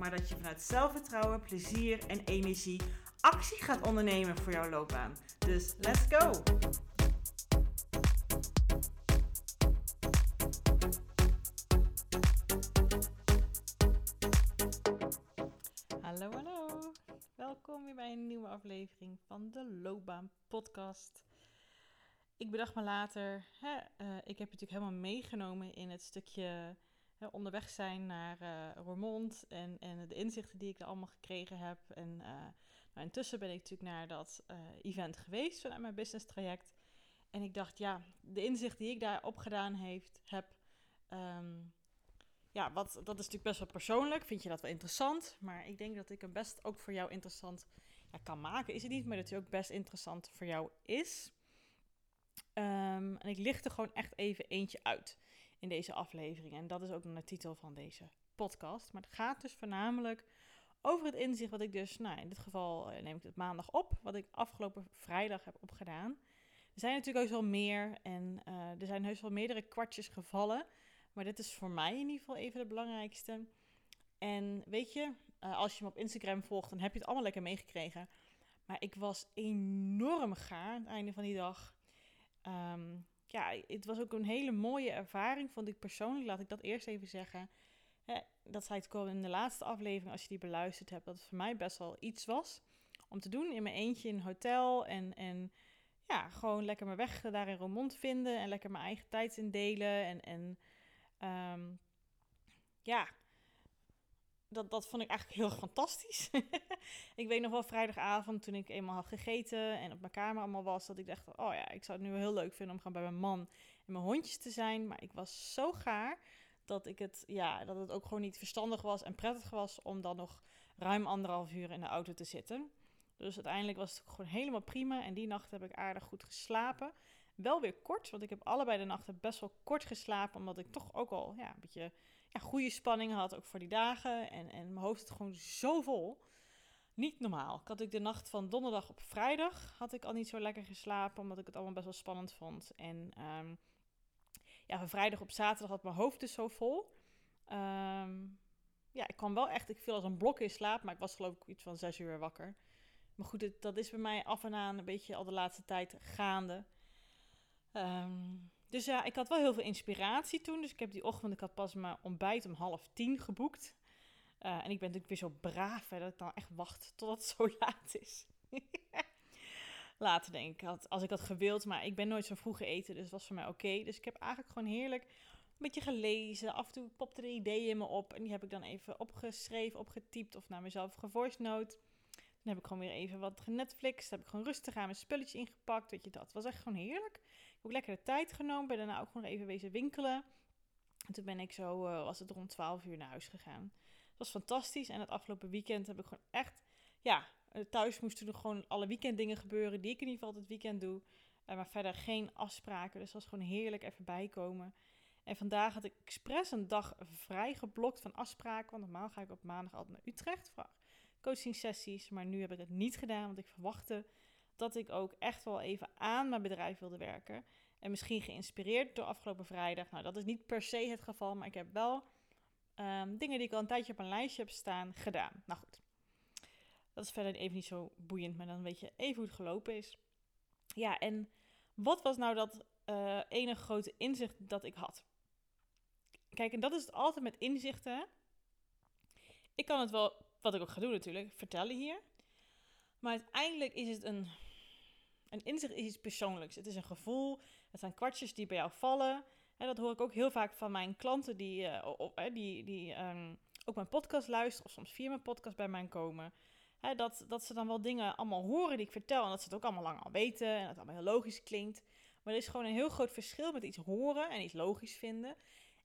maar dat je vanuit zelfvertrouwen, plezier en energie actie gaat ondernemen voor jouw loopbaan. Dus let's go! Hallo, hallo. Welkom weer bij een nieuwe aflevering van de Loopbaan Podcast. Ik bedacht me later, hè, uh, ik heb je natuurlijk helemaal meegenomen in het stukje onderweg zijn naar uh, en, en de inzichten die ik er allemaal gekregen heb. En uh, nou, intussen ben ik natuurlijk naar dat event geweest vanuit mijn business traject. En ik dacht, ja, de inzichten die ik daar opgedaan heeft, heb, um, ja, wat, dat is natuurlijk best wel persoonlijk. Vind je dat wel interessant? Maar ik denk dat ik hem best ook voor jou interessant kan maken. Is het niet, maar dat hij ook best interessant voor jou is. Um, en ik licht er gewoon echt even eentje uit in deze aflevering. En dat is ook de titel van deze podcast. Maar het gaat dus voornamelijk over het inzicht wat ik dus, nou in dit geval neem ik het maandag op, wat ik afgelopen vrijdag heb opgedaan. Er zijn natuurlijk ook wel meer en uh, er zijn heus wel meerdere kwartjes gevallen. Maar dit is voor mij in ieder geval even de belangrijkste. En weet je, uh, als je me op Instagram volgt, dan heb je het allemaal lekker meegekregen. Maar ik was enorm gaar aan het einde van die dag. Um, ja, het was ook een hele mooie ervaring, vond ik persoonlijk. Laat ik dat eerst even zeggen. Hè, dat zei ik al in de laatste aflevering, als je die beluisterd hebt, dat het voor mij best wel iets was om te doen in mijn eentje in een hotel. En, en ja, gewoon lekker mijn weg daar in Roermond vinden en lekker mijn eigen tijd indelen. En, en um, ja, dat, dat vond ik eigenlijk heel fantastisch. ik weet nog wel vrijdagavond toen ik eenmaal had gegeten en op mijn kamer allemaal was, dat ik dacht, oh ja, ik zou het nu heel leuk vinden om gewoon bij mijn man en mijn hondjes te zijn. Maar ik was zo gaar dat ik het, ja, dat het ook gewoon niet verstandig was en prettig was om dan nog ruim anderhalf uur in de auto te zitten. Dus uiteindelijk was het gewoon helemaal prima en die nacht heb ik aardig goed geslapen. Wel weer kort, want ik heb allebei de nachten best wel kort geslapen. Omdat ik toch ook al ja, een beetje ja, goede spanning had, ook voor die dagen. En, en mijn hoofd zit gewoon zo vol. Niet normaal. Ik had ik de nacht van donderdag op vrijdag had ik al niet zo lekker geslapen, omdat ik het allemaal best wel spannend vond. En um, ja, van vrijdag op zaterdag had mijn hoofd dus zo vol. Um, ja, ik kwam wel echt, ik viel als een blok in slaap, maar ik was geloof ik iets van zes uur wakker. Maar goed, dat is bij mij af en aan een beetje al de laatste tijd gaande. Um, dus ja, ik had wel heel veel inspiratie toen. Dus ik heb die ochtend, ik had pas mijn ontbijt om half tien geboekt. Uh, en ik ben natuurlijk weer zo braaf hè, dat ik dan echt wacht tot het zo laat is. Later denk ik, had, als ik had gewild, maar ik ben nooit zo vroeg eten, dus het was voor mij oké. Dus ik heb eigenlijk gewoon heerlijk een beetje gelezen. Af en toe popte er ideeën in me op en die heb ik dan even opgeschreven, opgetypt of naar mezelf gevoice note. Dan heb ik gewoon weer even wat Netflix. Dan heb ik gewoon rustig aan mijn spulletjes ingepakt. Weet je, dat was echt gewoon heerlijk. Ook lekker de tijd genomen. Ben daarna ook gewoon even wezen winkelen. En toen ben ik zo, uh, was het rond 12 uur naar huis gegaan. Het was fantastisch. En het afgelopen weekend heb ik gewoon echt, ja, eh, thuis moesten er gewoon alle weekenddingen gebeuren. Die ik in ieder geval het weekend doe. Uh, maar verder geen afspraken. Dus dat was gewoon heerlijk even bijkomen. En vandaag had ik expres een dag vrij geblokt van afspraken. Want normaal ga ik op maandag altijd naar Utrecht coaching sessies. Maar nu heb ik het niet gedaan, want ik verwachtte dat ik ook echt wel even aan mijn bedrijf wilde werken. En misschien geïnspireerd door afgelopen vrijdag. Nou, dat is niet per se het geval, maar ik heb wel um, dingen die ik al een tijdje op een lijstje heb staan gedaan. Nou goed, dat is verder even niet zo boeiend, maar dan weet je even hoe het gelopen is. Ja, en wat was nou dat uh, ene grote inzicht dat ik had? Kijk, en dat is het altijd met inzichten. Ik kan het wel wat ik ook ga doen natuurlijk, vertellen hier. Maar uiteindelijk is het een, een inzicht is iets persoonlijks. Het is een gevoel, het zijn kwartjes die bij jou vallen. En dat hoor ik ook heel vaak van mijn klanten die, uh, die, die um, ook mijn podcast luisteren of soms via mijn podcast bij mij komen. Hè, dat, dat ze dan wel dingen allemaal horen die ik vertel en dat ze het ook allemaal lang al weten en dat het allemaal heel logisch klinkt. Maar er is gewoon een heel groot verschil met iets horen en iets logisch vinden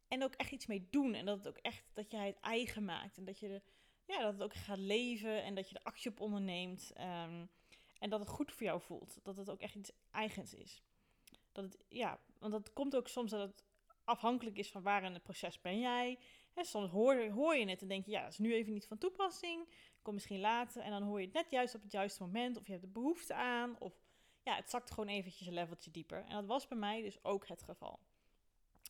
en ook echt iets mee doen. En dat het ook echt dat jij het eigen maakt en dat je de ja, dat het ook gaat leven en dat je er actie op onderneemt. ehm, en dat het goed voor jou voelt. Dat het ook echt iets eigens is. Dat het, ja, want dat komt ook soms dat het afhankelijk is van waar in het proces ben jij. Hè, soms hoor, hoor je het en denk je, ja, dat is nu even niet van toepassing. Komt misschien later. En dan hoor je het net juist op het juiste moment. Of je hebt de behoefte aan. Of ja, het zakt gewoon eventjes een leveltje dieper. En dat was bij mij dus ook het geval.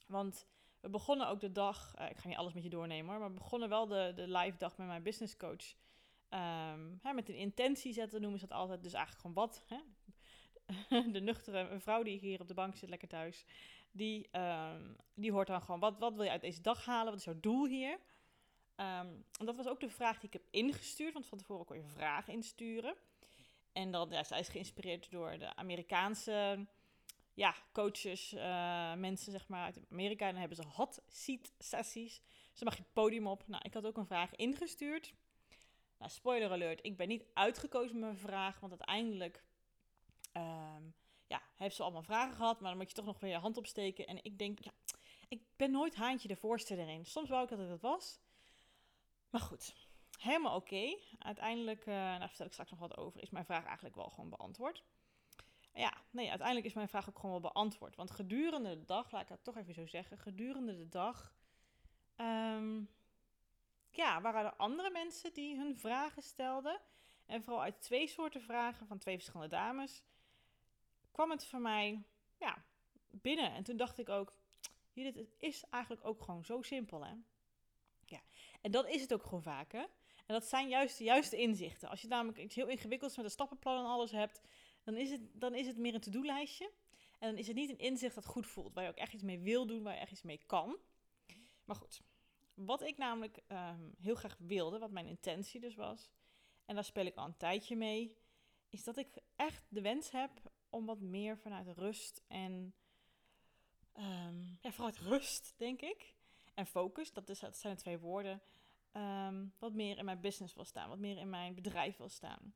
Want we begonnen ook de dag, eh, ik ga niet alles met je doornemen hoor, maar we begonnen wel de, de live dag met mijn business coach. Ehm, hè, met een intentie zetten noemen ze dat altijd. Dus eigenlijk gewoon wat. Hè? de nuchtere vrouw die hier op de bank zit, lekker thuis, die, ehm, die hoort dan gewoon, wat, wat wil je uit deze dag halen? Wat is jouw doel hier? Ehm, en dat was ook de vraag die ik heb ingestuurd, want van tevoren kon je vragen insturen. En dan, ja, zij is geïnspireerd door de Amerikaanse ja, coaches, eh, mensen zeg maar uit Amerika. En dan hebben ze hot seat sessies. Dan mag je het podium op. Nou, ik had ook een vraag ingestuurd. Nou, spoiler alert, ik ben niet uitgekozen met mijn vraag, want uiteindelijk ehm, ja, heeft ze allemaal vragen gehad, maar dan moet je toch nog weer je hand opsteken. En ik denk, ja, ik ben nooit haantje de voorste erin. Soms wou ik dat het was. Maar goed, helemaal oké. Uiteindelijk, uh, daar vertel ik straks nog wat over, is mijn vraag eigenlijk wel gewoon beantwoord. Ja, nee, uiteindelijk is mijn vraag ook gewoon wel beantwoord. Want gedurende de dag, laat ik het toch even zo zeggen, gedurende de dag, ehm, ja, waren er andere mensen die hun vragen stelden. En vooral uit twee soorten vragen van twee verschillende dames, kwam het voor mij, ja, binnen. En toen dacht ik ook, Judith, het is eigenlijk ook gewoon zo simpel, hè? Ja, en dat is het ook gewoon vaak, hè? En dat zijn juist de juiste inzichten. Als je namelijk iets heel ingewikkelds met een stappenplan en alles hebt, dan is het, dan is het meer een to-do-lijstje. En dan is het niet een inzicht dat goed voelt, waar je ook echt iets mee wil doen, waar je echt iets mee kan. Maar goed, wat ik namelijk ehm, heel graag wilde, wat mijn intentie dus was, en daar speel ik al een tijdje mee, is dat ik echt de wens heb om wat meer vanuit rust en ehm, ja, vanuit rust, denk ik, en focus, dat, is, dat zijn de twee woorden, ehm, wat meer in mijn business wil staan, wat meer in mijn bedrijf wil staan.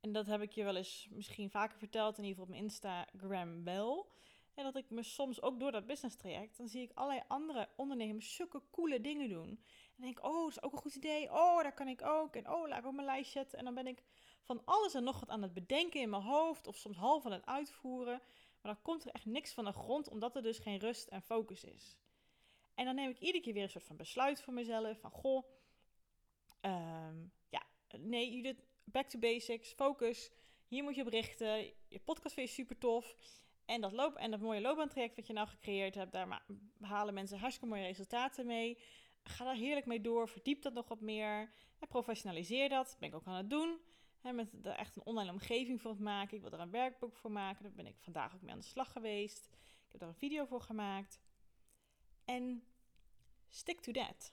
En dat heb ik je wel eens misschien vaker verteld, in ieder geval op mijn Instagram wel. En dat ik me soms ook door dat business traject, dan zie ik allerlei andere ondernemers zulke coole dingen doen. En denk oh, dat is ook een goed idee. Oh, daar kan ik ook. En oh, laat ik op mijn lijst zetten. En dan ben ik van alles en nog wat aan het bedenken in mijn hoofd. Of soms half aan het uitvoeren. Maar dan komt er echt niks van de grond, omdat er dus geen rust en focus is. En dan neem ik iedere keer weer een soort van besluit voor mezelf. Van, goh, um, ja, nee, Judith, back to basics, focus. Hier moet je op richten. Je podcast vind je super tof. En dat, loop en dat mooie loopbaantraject wat je nou gecreëerd hebt, daar halen mensen hartstikke mooie resultaten mee. Ga daar heerlijk mee door. Verdiep dat nog wat meer. En professionaliseer dat. Dat ben ik ook aan het doen. He, met er echt een online omgeving voor het maken. Ik wil er een werkboek voor maken. Daar ben ik vandaag ook mee aan de slag geweest. Ik heb daar een video voor gemaakt. En stick to that.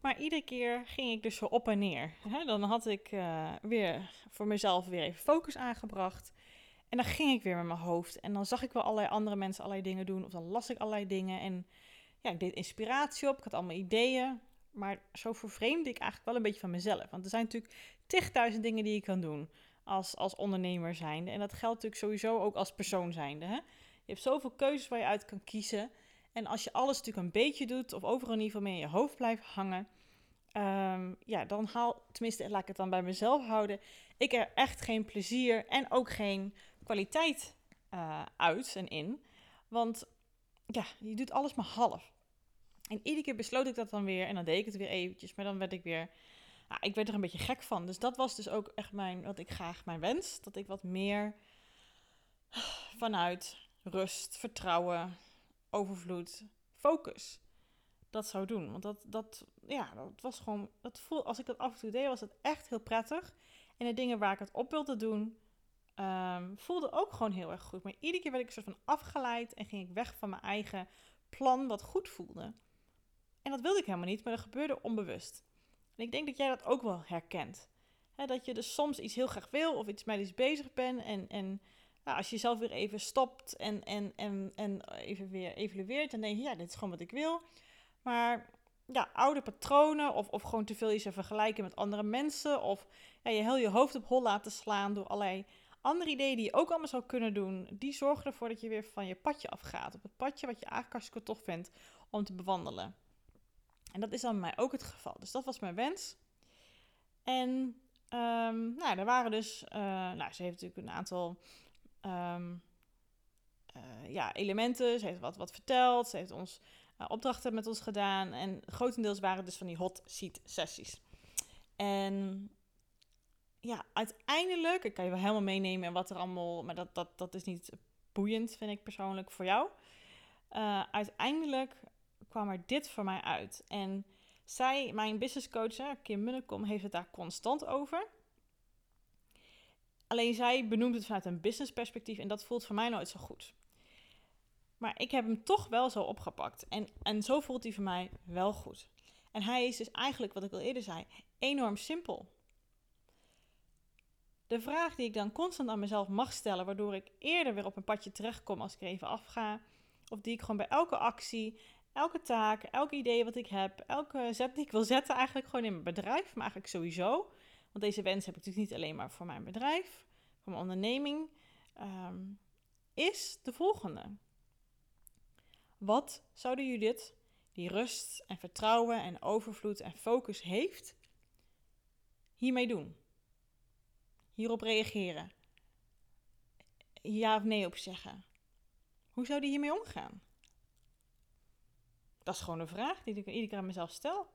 Maar iedere keer ging ik dus zo op en neer. dan had ik uh, weer voor mezelf weer even focus aangebracht. En dan ging ik weer met mijn hoofd. En dan zag ik wel allerlei andere mensen allerlei dingen doen. Of dan las ik allerlei dingen. En ja, ik deed inspiratie op. Ik had allemaal ideeën. Maar zo vervreemde ik eigenlijk wel een beetje van mezelf. Want er zijn natuurlijk tigduizend dingen die je kan doen als, als ondernemer zijnde. En dat geldt natuurlijk sowieso ook als persoon zijnde. Hè? Je hebt zoveel keuzes waar je uit kan kiezen. En als je alles natuurlijk een beetje doet, of overal in ieder geval mee in je hoofd blijft hangen, um, ja, dan haal, tenminste, laat ik het dan bij mezelf houden, ik er echt geen plezier en ook geen kwaliteit uh, uit en in. Want ja, je doet alles maar half. En iedere keer besloot ik dat dan weer en dan deed ik het weer eventjes, maar dan werd ik weer, ik werd er een beetje gek van. Dus dat was dus ook echt mijn, wat ik graag mijn wens, dat ik wat meer vanuit rust, vertrouwen, overvloed, focus dat zou doen. Want dat, dat, ja, dat was gewoon, dat voel, als ik dat af en toe deed, was het echt heel prettig. En de dingen waar ik het op wilde doen, um, voelde ook gewoon heel erg goed. Maar iedere keer werd ik soort van afgeleid en ging ik weg van mijn eigen plan wat goed voelde. En dat wilde ik helemaal niet, maar dat gebeurde onbewust. En ik denk dat jij dat ook wel herkent. dat je dus soms iets heel graag wil of iets met iets bezig bent en, en als je zelf weer even stopt en, en, en, en even weer evalueert, dan denk je, ja, dit is gewoon wat ik wil. Maar ja, oude patronen of, of gewoon te veel jezelf vergelijken met andere mensen of ja, je heel je hoofd op hol laten slaan door allerlei andere ideeën die je ook allemaal zou kunnen doen, die zorgen ervoor dat je weer van je padje afgaat. Op het padje wat je eigenlijk hartstikke tof vindt om te bewandelen. En dat is dan bij mij ook het geval. Dus dat was mijn wens. En um, nou, er waren dus, uh, nou, ze heeft natuurlijk een aantal um, uh, ja, elementen. Ze heeft wat, wat verteld. Ze heeft ons uh, opdrachten met ons gedaan. En grotendeels waren dus van die hot seat sessies. En ja, uiteindelijk, ik kan je wel helemaal meenemen en wat er allemaal, maar dat, dat, dat is niet boeiend, vind ik persoonlijk voor jou. Uh, uiteindelijk kwam er dit voor mij uit. En zij, mijn business coach, Kim Munnekom, heeft het daar constant over. Alleen zij benoemt het vanuit een business perspectief en dat voelt voor mij nooit zo goed. Maar ik heb hem toch wel zo opgepakt. En, en zo voelt hij voor mij wel goed. En hij is dus eigenlijk, wat ik al eerder zei, enorm simpel. De vraag die ik dan constant aan mezelf mag stellen, waardoor ik eerder weer op een padje terechtkom als ik er even afga, of die ik gewoon bij elke actie, elke taak, elk idee wat ik heb, elke zet die ik wil zetten, eigenlijk gewoon in mijn bedrijf, maar eigenlijk sowieso. Want deze wens heb ik natuurlijk niet alleen maar voor mijn bedrijf, voor mijn onderneming, um, is de volgende. Wat zouden Judith, die rust en vertrouwen en overvloed en focus heeft, hiermee doen? Hierop reageren? Ja of nee op zeggen? Hoe zou die hiermee omgaan? Dat is gewoon een vraag die ik iedere keer aan mezelf stel.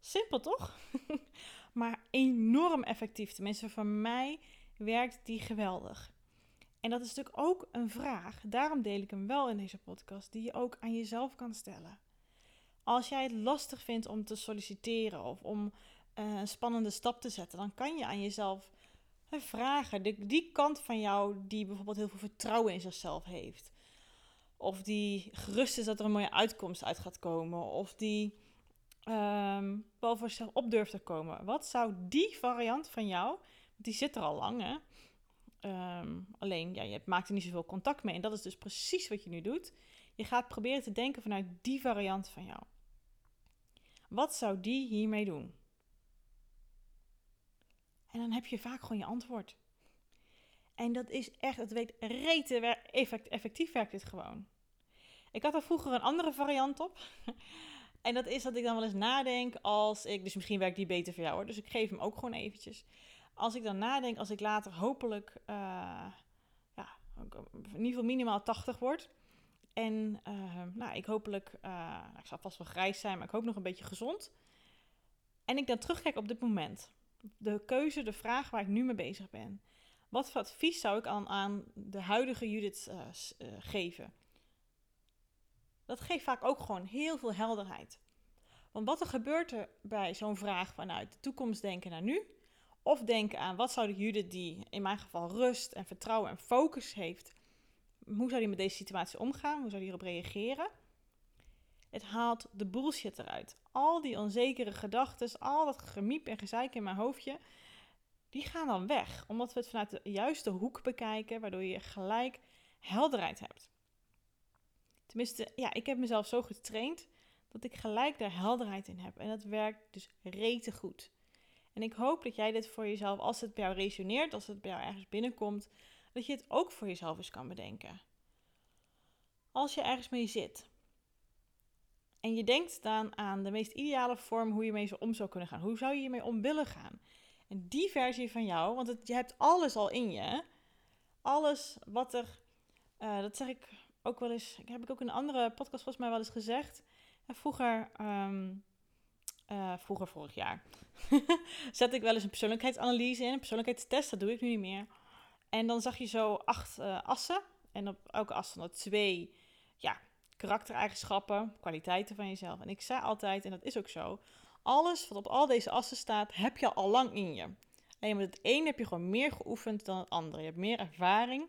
Simpel toch? maar enorm effectief. Tenminste, voor mij werkt die geweldig. En dat is natuurlijk ook een vraag, daarom deel ik hem wel in deze podcast, die je ook aan jezelf kan stellen. Als jij het lastig vindt om te solliciteren of om een spannende stap te zetten, dan kan je aan jezelf vragen. De, die kant van jou die bijvoorbeeld heel veel vertrouwen in zichzelf heeft. Of die gerust is dat er een mooie uitkomst uit gaat komen. Of die um, wel voor zichzelf op durft te komen. Wat zou die variant van jou, die zit er al lang hè, Um, alleen, ja, je maakt er niet zoveel contact mee. En dat is dus precies wat je nu doet. Je gaat proberen te denken vanuit die variant van jou. Wat zou die hiermee doen? En dan heb je vaak gewoon je antwoord. En dat is echt, het weet rete effect, effectief werkt dit gewoon. Ik had er vroeger een andere variant op. en dat is dat ik dan wel eens nadenk als ik, dus misschien werkt die beter voor jou hoor. Dus ik geef hem ook gewoon eventjes als ik dan nadenk, als ik later hopelijk, uh, ja, in ieder geval minimaal 80 word. En uh, nou, ik hopelijk, nou, ik zal vast wel grijs zijn, maar ik hoop nog een beetje gezond. En ik dan terugkijk op dit moment. De keuze, de vraag waar ik nu mee bezig ben. Wat voor advies zou ik aan, aan de huidige Judith geven? Dat geeft vaak ook gewoon heel veel helderheid. Want wat er gebeurt er bij zo'n vraag vanuit de toekomst denken naar nu, of denken aan wat zou de Judith die in mijn geval rust en vertrouwen en focus heeft. Hoe zou die met deze situatie omgaan? Hoe zou die erop reageren? Het haalt de bullshit eruit. Al die onzekere gedachten, al dat gemiep en gezeik in mijn hoofdje, die gaan dan weg. Omdat we het vanuit de juiste hoek bekijken, waardoor je gelijk helderheid hebt. Tenminste, ja, ik heb mezelf zo getraind dat ik gelijk daar helderheid in heb. En dat werkt dus rete goed. En ik hoop dat jij dit voor jezelf, als het bij jou resoneert, als het bij jou ergens binnenkomt, dat je het ook voor jezelf eens kan bedenken. Als je ergens mee zit en je denkt dan aan de meest ideale vorm hoe je mee om zou kunnen gaan, hoe zou je hiermee om willen gaan? En die versie van jou, want het, je hebt alles al in je, alles wat er, uh, dat zeg ik ook wel eens, heb ik ook in een andere podcast volgens mij wel eens gezegd. En vroeger um, uh, vroeger vorig jaar, zet ik wel eens een persoonlijkheidsanalyse in, een persoonlijkheidstest, dat doe ik nu niet meer. En dan zag je zo acht uh, assen. En op elke as stonden twee ja, karaktereigenschappen, kwaliteiten van jezelf. En ik zei altijd, en dat is ook zo, alles wat op al deze assen staat, heb je al lang in je. Alleen met het een heb je gewoon meer geoefend dan het andere. Je hebt meer ervaring.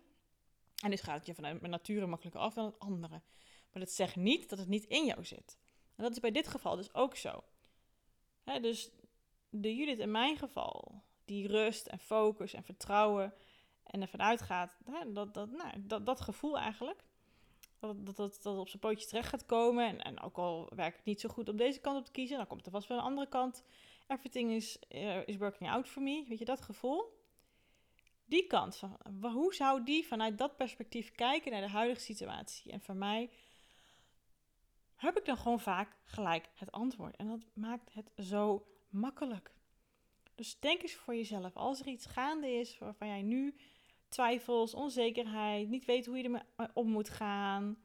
En dus gaat het je vanuit nature makkelijker af dan het andere. Maar dat zegt niet dat het niet in jou zit. En dat is bij dit geval dus ook zo. Dus de Judith in mijn geval, die rust en focus en vertrouwen en ervan uitgaat, dat, dat, nou, dat, dat gevoel eigenlijk, dat dat, dat, op zijn pootjes terecht gaat komen. En, en ook al werkt het niet zo goed op deze kant op te kiezen, dan komt er vast wel een andere kant. Everything is, uh, is working out for me. Weet je, dat gevoel. Die kant, hoe zou die vanuit dat perspectief kijken naar de huidige situatie? En voor mij heb ik dan gewoon vaak gelijk het antwoord. En dat maakt het zo makkelijk. Dus denk eens voor jezelf, als er iets gaande is waarvan jij nu twijfels, onzekerheid, niet weet hoe je ermee om moet gaan,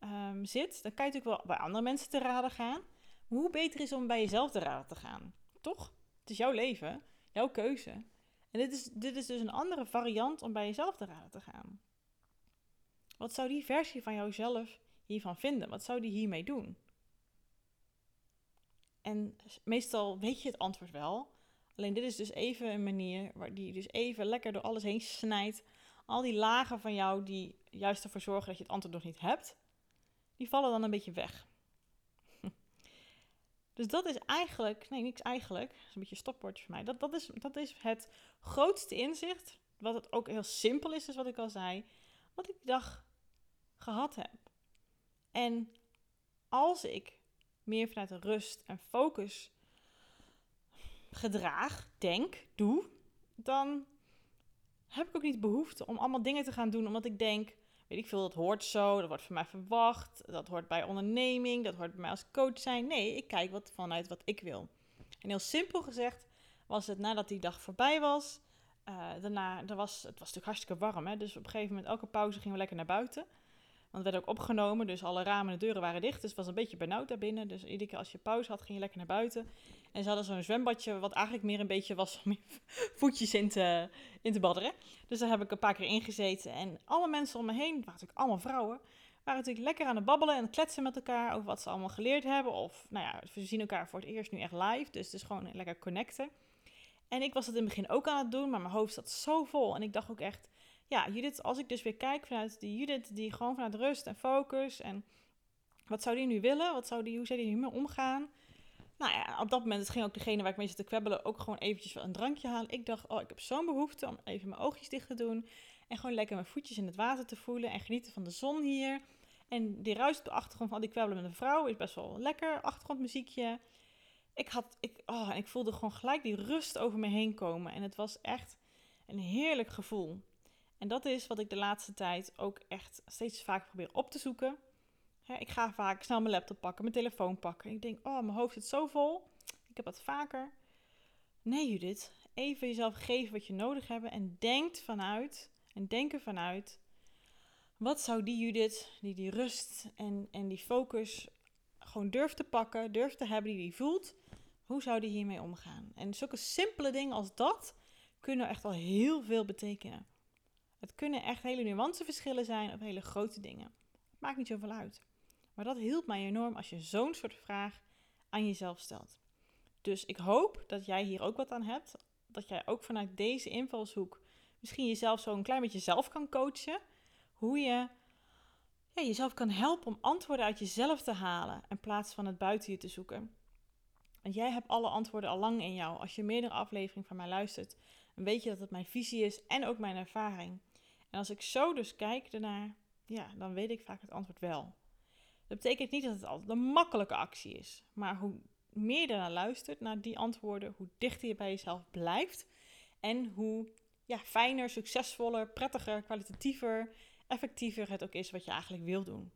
um, zit, dan kan je natuurlijk wel bij andere mensen te raden gaan. Maar hoe beter is om bij jezelf te raden te gaan? Toch? Het is jouw leven, jouw keuze. En dit is, dit is dus een andere variant om bij jezelf te raden te gaan. Wat zou die versie van jouzelf hiervan vinden? Wat zou die hiermee doen? En meestal weet je het antwoord wel. Alleen dit is dus even een manier waar die dus even lekker door alles heen snijdt. Al die lagen van jou die juist ervoor zorgen dat je het antwoord nog niet hebt, die vallen dan een beetje weg. Dus dat is eigenlijk, nee, niks eigenlijk, dat is een beetje een stopwoordje voor mij. Dat, dat, is, dat is het grootste inzicht, wat het ook heel simpel is, dus wat ik al zei, wat ik die dag gehad heb. En als ik meer vanuit rust en focus gedraag, denk, doe, dan heb ik ook niet behoefte om allemaal dingen te gaan doen omdat ik denk, weet ik veel, dat hoort zo, dat wordt van mij verwacht, dat hoort bij onderneming, dat hoort bij mij als coach zijn. Nee, ik kijk wat vanuit wat ik wil. En heel simpel gezegd was het nadat die dag voorbij was, uh, daarna, er was, het was natuurlijk hartstikke warm, hè, dus op een gegeven moment elke pauze gingen we lekker naar buiten. Want het werd ook opgenomen, dus alle ramen en deuren waren dicht. Dus het was een beetje benauwd daarbinnen. Dus iedere keer als je pauze had, ging je lekker naar buiten. En ze hadden zo'n zwembadje, wat eigenlijk meer een beetje was om je voetjes in te, in te badderen. Dus daar heb ik een paar keer ingezeten. En alle mensen om me heen, waren natuurlijk allemaal vrouwen, waren natuurlijk lekker aan het babbelen en kletsen met elkaar over wat ze allemaal geleerd hebben. Of, nou ja, we zien elkaar voor het eerst nu echt live. Dus het is gewoon lekker connecten. En ik was het in het begin ook aan het doen, maar mijn hoofd zat zo vol. En ik dacht ook echt, ja, Judith, als ik dus weer kijk vanuit die Judith die gewoon vanuit rust en focus en wat zou die nu willen? Wat zou die, hoe zou die nu mee omgaan? Nou ja, op dat moment ging ook degene waar ik mee zit te kwebbelen ook gewoon eventjes een drankje halen. Ik dacht, oh, ik heb zo'n behoefte om even mijn oogjes dicht te doen en gewoon lekker mijn voetjes in het water te voelen en genieten van de zon hier. En die ruis op de achtergrond van al die kwebbelen met een vrouw is best wel lekker, achtergrondmuziekje. Ik had, ik, oh, en ik voelde gewoon gelijk die rust over me heen komen en het was echt een heerlijk gevoel. En dat is wat ik de laatste tijd ook echt steeds vaak probeer op te zoeken. ik ga vaak snel mijn laptop pakken, mijn telefoon pakken. Ik denk, oh, mijn hoofd zit zo vol. Ik heb dat vaker. Nee, Judith. Even jezelf geven wat je nodig hebt. En denk vanuit, en denken vanuit. Wat zou die Judith, die die rust en, en die focus gewoon durft te pakken, durft te hebben, die die voelt. Hoe zou die hiermee omgaan? En zulke simpele dingen als dat kunnen echt al heel veel betekenen. Het kunnen echt hele nuanceverschillen zijn of hele grote dingen. Maakt niet zoveel uit. Maar dat hielp mij enorm als je zo'n soort vraag aan jezelf stelt. Dus ik hoop dat jij hier ook wat aan hebt. Dat jij ook vanuit deze invalshoek misschien jezelf zo een klein beetje zelf kan coachen. Hoe je ja, jezelf kan helpen om antwoorden uit jezelf te halen in plaats van het buiten je te zoeken. Want jij hebt alle antwoorden al lang in jou. Als je meerdere afleveringen van mij luistert, dan weet je dat het mijn visie is en ook mijn ervaring. En als ik zo dus kijk ernaar, ja, dan weet ik vaak het antwoord wel. Dat betekent niet dat het altijd een makkelijke actie is. Maar hoe meer je naar luistert, naar die antwoorden, hoe dichter je bij jezelf blijft. En hoe ja, fijner, succesvoller, prettiger, kwalitatiever, effectiever het ook is wat je eigenlijk wil doen.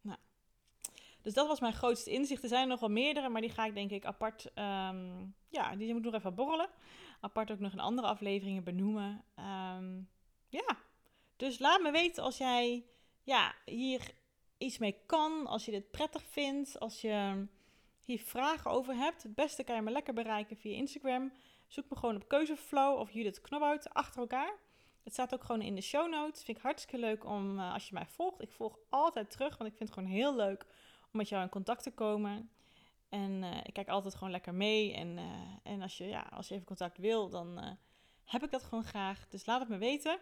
Nou, dus dat was mijn grootste inzicht. Er zijn er nog wel meerdere, maar die ga ik denk ik apart, um, ja, die moet nog even borrelen. Apart ook nog in andere afleveringen benoemen. Um, ja, dus laat me weten als jij ja, hier iets mee kan, als je dit prettig vindt, als je hier vragen over hebt. Het beste kan je me lekker bereiken via Instagram. Zoek me gewoon op Keuzeflow of Judith Knobhout achter elkaar. Het staat ook gewoon in de show notes. Vind ik hartstikke leuk om uh, als je mij volgt. Ik volg altijd terug, want ik vind het gewoon heel leuk om met jou in contact te komen. En uh, ik kijk altijd gewoon lekker mee. En, uh, en als, je, ja, als je even contact wil, dan heb ik dat gewoon graag. Dus laat het me weten.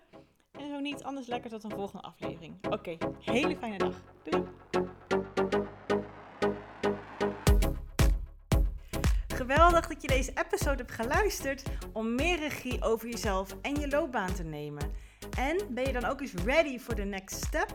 En zo niet, anders lekker tot een volgende aflevering. Oké, hele fijne dag. Doei! Geweldig dat je deze episode hebt geluisterd om meer regie over jezelf en je loopbaan te nemen. En ben je dan ook eens ready for the next step?